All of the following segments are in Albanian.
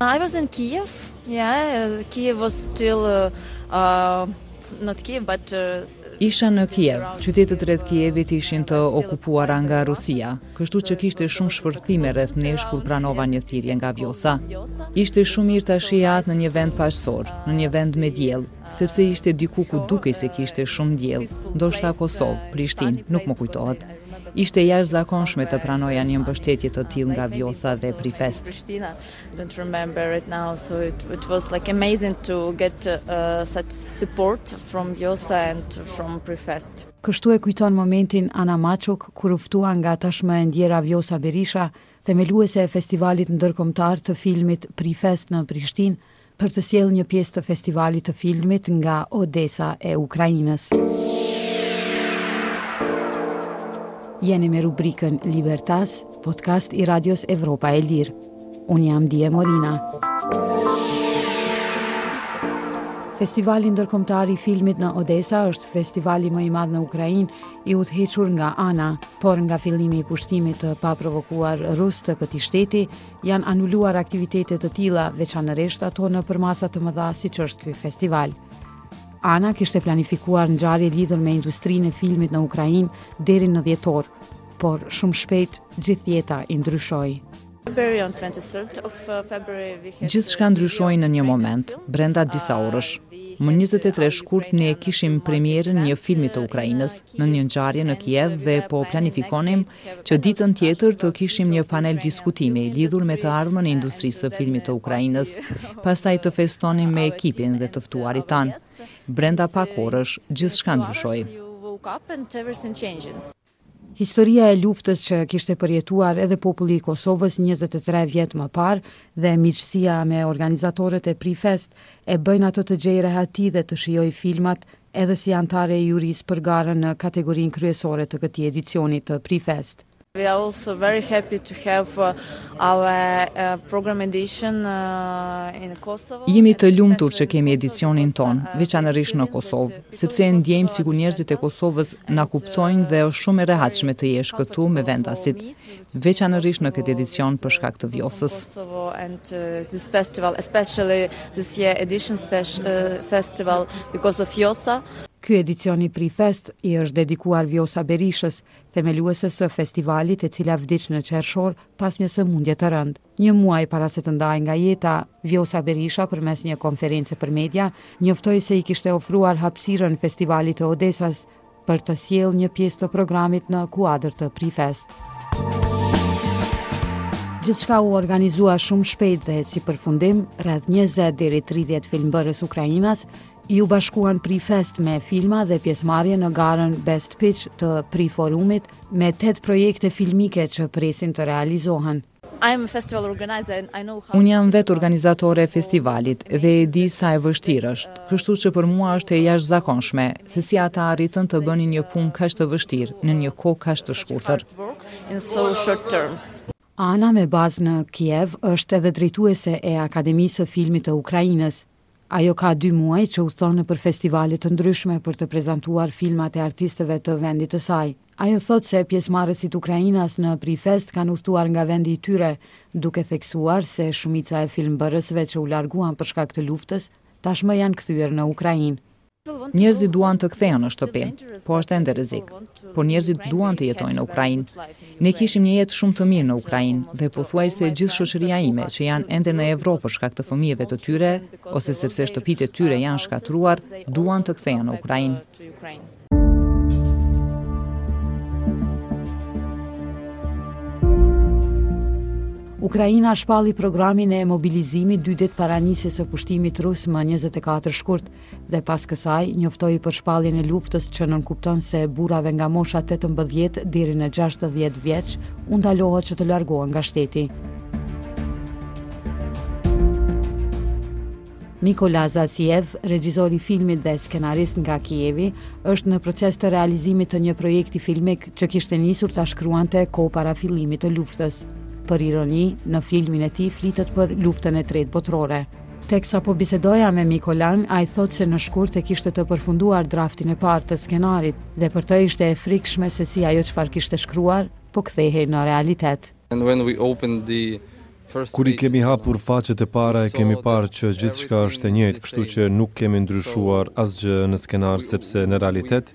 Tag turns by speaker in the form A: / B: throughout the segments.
A: I was in Kiev. Yeah, Kiev was still uh, uh, not Kiev but uh,
B: Isha në Kiev. Qytetet rreth Kievit ishin të okupuara nga Rusia, kështu që kishte shumë shpërthime rreth nesh kur pranova një thirrje nga Vjosa. Ishte shumë mirë ta shihja atë në një vend paqësor, në një vend me diell. sepse ishte diku ku dukej se kishte shumë diell, ndoshta Kosovë, Prishtinë, nuk më kujtohet. Ishte e jashtëzakonshme të pranoja një mbështetje të tillë nga Vjosa dhe Prifest.
C: Kështu e kujton momentin Ana Maçuk kur u ftua nga tashmë e ndjera Vjosa Berisha, themeluese e Festivalit Ndërkombëtar të Filmit Prifest në Prishtinë, për të sjellë një pjesë të festivalit të filmit nga Odesa e Ukrainës. Jeni me rubrikën Libertas, podcast i Radios Evropa e Lirë. Unë jam Die Morina. Festivali ndërkombëtar i filmit në Odesa është festivali më i madh në Ukrainë, i udhëhequr nga Ana, por nga fillimi i pushtimit të paprovokuar rus të këtij shteti, Janë anuluar aktivitete të tilla, veçanërisht ato në përmasa të mëdha siç është ky festival. Ana kishte planifikuar ngjarje lidhur me industrinë e filmit në Ukrainë deri në dhjetor, por shumë shpejt gjithë jeta i ndryshoi.
B: Gjithçka ndryshoi në një moment, brenda disa orësh. Më 23 shkurt ne kishim premierën e një filmi të Ukrainës në një ngjarje në Kiev dhe po planifikonim që ditën tjetër të kishim një panel diskutimi lidhur me të ardhmën e industrisë së filmit të Ukrainës, pastaj të festonim me ekipin dhe të ftuarit tanë. Brenda pak orësh, gjithçka ndryshoi.
C: Historia e luftës që kishte përjetuar edhe populli i Kosovës 23 vjet më parë dhe miqësia me organizatorët e Prifest E bëjnë atë të gjejë rehati dhe të shijojë filmat edhe si anëtare e jurisë për garën në kategorinë kryesore të këtij edicioni të PriFest.
A: We are also very happy to have our program edition in Kosovo.
B: Jemi të lumtur që kemi edicionin tonë, veçanërisht në Kosovë, sepse e ndjejmë sikur njerëzit e Kosovës na kuptojnë dhe është shumë e rehatshme të jesh këtu me vendasit. veçanërisht në këtë edicion për shkak të Vjosës.
C: Ky edicion i Prifest i është dedikuar Vjosa Berishës, themelueses së festivalit e cila vdiq në qershor pas një sëmundje të rëndë. Një muaj para se të ndahej nga jeta, Vjosa Berisha përmes një konference për media, njoftoi se i kishte ofruar hapësirën Festivalit të Odesas për të sjellë një pjesë të programit në kuadër të PriFest. Gjithçka u organizua shumë shpejt dhe si përfundim, rreth 20 deri 30 filmbërës ukrainas iu bashkuan PriFest me filma dhe pjesëmarrje në garën Best Pitch të PriForumit me 8 projekte filmike që presin të realizohen.
B: Unë jam vetë organizatore e festivalit dhe e di sa e vështirë është, kështu që për mua është e jashtëzakonshme se si ata arritën të bënin një punë kaq të vështirë në një kohë kaq të shkurtër.
C: Ana me bazë në Kiev është edhe drejtuese e Akademisë së Filmit të Ukrainës. Ajo ka dy muaj që udhëton nëpër festivale të ndryshme për të prezantuar filmat e artistëve të vendit të saj. Ajo thotë se pjesëmarrësit ukrainas në PriFest kanë udhëtuar nga vendi i tyre, duke theksuar se shumica e filmbërësve që u larguan për shkak të luftës, tashmë janë kthyer në Ukrainë.
B: Njerëzit duan të kthehen në shtëpi, po është ende rrezik. Por njerëzit duan të jetojnë në Ukrainë. Ne kishim një jetë shumë të mirë në Ukrainë dhe pothuajse gjithë shoqëria ime që janë ende në Evropë për shkak të fëmijëve të tyre ose sepse shtëpitë e tyre janë shkatërruar, duan të kthehen në Ukrainë.
C: Ukraina shpalli programin e mobilizimit dy ditë para nisjes së pushtimit rus më 24 shkurt. dhe pas kësaj njoftoi për shpalljen e luftës që nënkupton se burrave nga mosha tetëmbëdhjetë deri në gjashtëdhjetë vjeç u ndalohet që të largohen nga shteti. Mikola Zasiev, regjisor i filmit dhe skenarist nga Kievi, është në proces të realizimit të një projekti filmik që kishte nisur ta shkruante kohë para fillimit të luftës. Për ironi, në filmin e tij flitet për Luftën e Tretë Botërore. Teksa po bisedoja me Mikolan, ai thotë se në shkurt e kishte të përfunduar draftin e parë të skenarit dhe për të ishte e frikshme se si ajo çfarë kishte shkruar po kthehej në realitet.
D: Kur i kemi hapur faqet e para e kemi parë që gjithçka është e njëjtë, kështu që nuk kemi ndryshuar asgjë në skenar sepse në realitet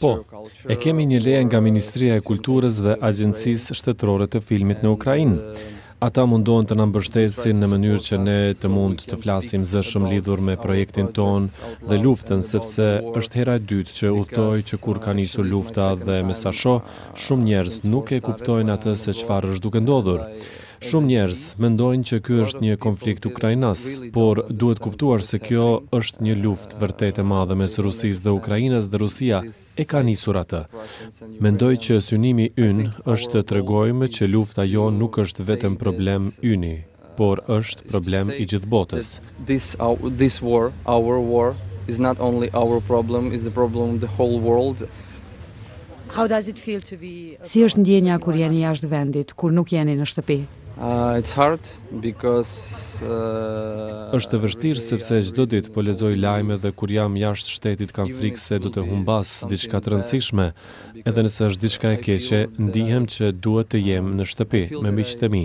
C: Po,
D: e kemi një leje nga Ministria e Kulturës dhe Agjencisë Shtetërore të Filmit në Ukrainë. Ata mundohen të na mbështesin në mënyrë që ne të mund të flasim zëshëm lidhur me projektin tonë dhe luftën, sepse është hera e dytë që udhëtoj që kur ka nisur lufta dhe me sa shoh, shumë njerëz nuk e kuptojnë atë se çfarë është duke ndodhur. Shumë njerëz mendojnë që ky është një konflikt ukrainas, por duhet kuptuar se kjo është një luftë vërtet e madhe mes Rusisë dhe Ukrainës dhe Rusia e ka nisur atë. Mendoj që synimi ynë është të tregojmë që lufta jonë nuk është vetëm problem yni, por është problem i gjithë botës.
C: Si është ndjenja kur jeni jashtë vendit, kur nuk jeni në shtëpi?
D: Është e vështirë sepse çdo ditë po lexoj lajme dhe kur jam jashtë shtetit kam frikë se do të humbas diçka të rëndësishme, edhe nëse është diçka e keqe, ndihem që duhet të jem në shtëpi, me miqtë e mi.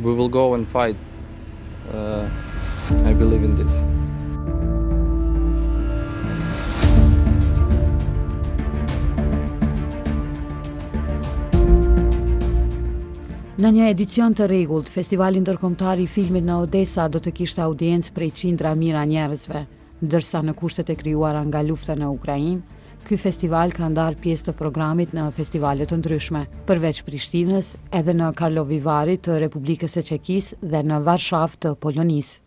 E: We will go and fight I believe in this
C: Në një edicion të rregullt, Festivali Ndërkombëtar i Filmit në Odesa do të kishte audiencë prej qindra mijëra njerëzve. Ndërsa në kushtet e krijuara nga lufta në Ukrainë, ky festival ka ndarë pjesë të programit në festivale të ndryshme, përveç Prishtinës, edhe në Karlovy Vary të Republikës së Çekisë dhe në Varshavë të Polonisë.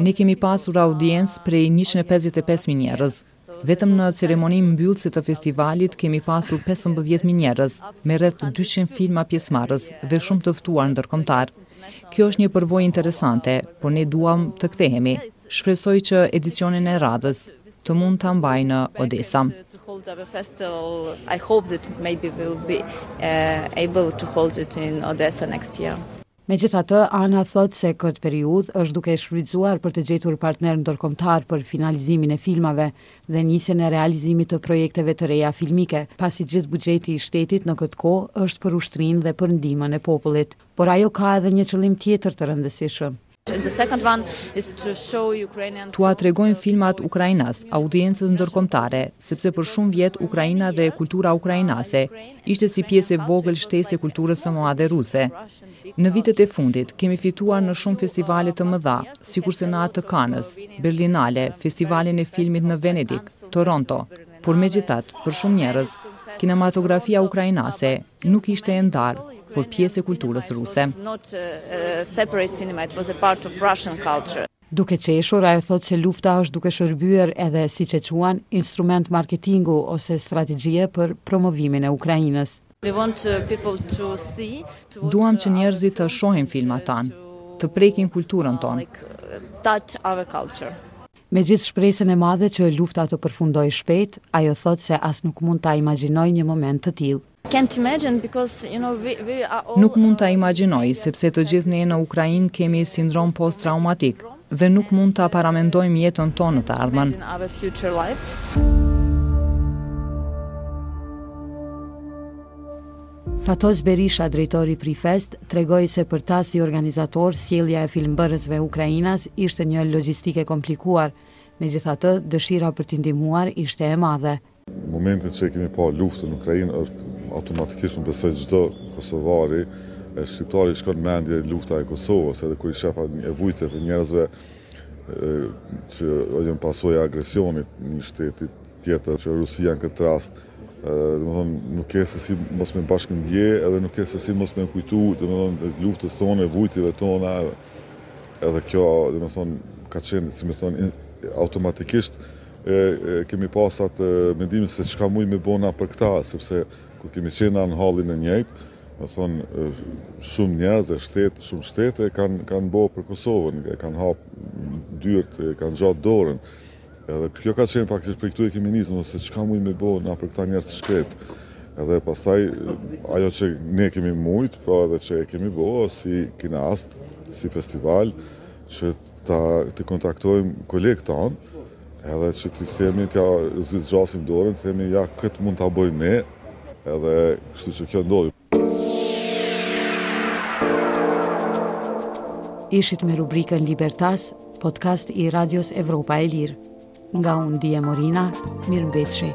B: Ne kemi pasur audiencë prej njëqind e pesëdhjetë e pesë mijë njerëz. Vetëm në ceremoninë mbyllëse të festivalit kemi pasur pesëmbëdhjetë mijë njerëz, me rreth dyqind filma pjesëmarrës dhe shumë të ftuar ndërkombëtarë. Kjo është një përvojë interesante, por ne duam të kthehemi. Shpresoj që edicionin e radhës të mund ta mbaj në
C: Odesa. Megjithatë, Ana thotë se këtë periudhë është duke e shfrytëzuar për të gjetur partnerë ndërkombëtarë për finalizimin e filmave dhe nisjen e realizimit të projekteve të reja filmike, pasi gjithë buxheti i shtetit në këtë kohë është për ushtrinë dhe për ndihmën e popullit. Por ajo ka edhe një qëllim tjetër të rëndësishëm.
B: T'ua tregojmë filmat ukrainas, audiencës ndërkombëtare, sepse për shumë vjet Ukraina dhe kultura ukrainase, Ishte si pjesë e vogël shtesë e kulturës së madhe ruse. Në vitet e fundit, kemi fituar në shumë festivale të mëdha, sikurse në atë të Kanës, Berlinale, Festivalin e Filmit në Venedik, Toronto, por megjithatë, për shumë njerëz, kinematografia ukrainase nuk ishte e ndarë, por pjesë e kulturës ruse.
C: Duke qeshur, ajo thotë se lufta është duke shërbyer edhe, siç e quan, instrument marketingu ose strategjie për promovimin e Ukrainës.
B: Duam që njerëzit të shohin filmat tanë, të prekin kulturën tonë.
C: Me gjithë shpresën e madhe që lufta të përfundojë shpejt, ajo thotë se as nuk mund ta imagjinojë një moment të tillë.
B: Nuk mund ta imagjinoj, sepse të gjithë ne në Ukrainë kemi sindrom post-traumatik dhe nuk mund ta paramendojmë jetën tonë në të ardhmen.
C: Fatos Berisha, drejtori i Prifest, tregoi se për ta si organizator, sjellja e filmbërësve ukrainas ishte një logjistikë e komplikuar. Megjithatë, dëshira për t'i ndihmuar ishte e madhe.
F: Në momentin që e kemi pa luftën në Ukrainë është automatikisht unë besoj çdo kosovari e shqiptari shkon mendje lufta e Kosovës, edhe kur i shef vujtjet e njerëzve që janë pasojë e agresionit një shtetit tjetër që Rusia në këtë rast nuk ke se si mos me bashkëndje edhe nuk ke se si mos me kujtu domethënë luftës tonë e vujtjeve tona edhe kjo domethënë ka qenë si me thënë automatikisht E kemi pas atë mendimin se çka mujmë me bo na për këta, sepse kur kemi qenë na në hallin e njëjtë, domethënë shumë njerëz e shtet, shumë shtete kanë kanë bo për Kosovën, e kanë hap dyert, e kanë zgjat dorën. Edhe kjo ka qenë faktikisht prej këtu e kemi nisë, domethënë se çka mujmë me bo na për këta njerëz të shkretë. Edhe pastaj ajo që ne kemi mujt, pra edhe që e kemi bo, si kineast, si festival, që Të kontaktojmë kolegë tanë, edhe që të themi, t'ja zgjasim dorën, të themi, ja, këtë mund ta bojmë ne, edhe kështu që kjo ndodhi.
C: Ishit me rubrikën Libertas, podcast i Radios Evropa e Lirë. Nga unë Die Morina, mirëmbetshi.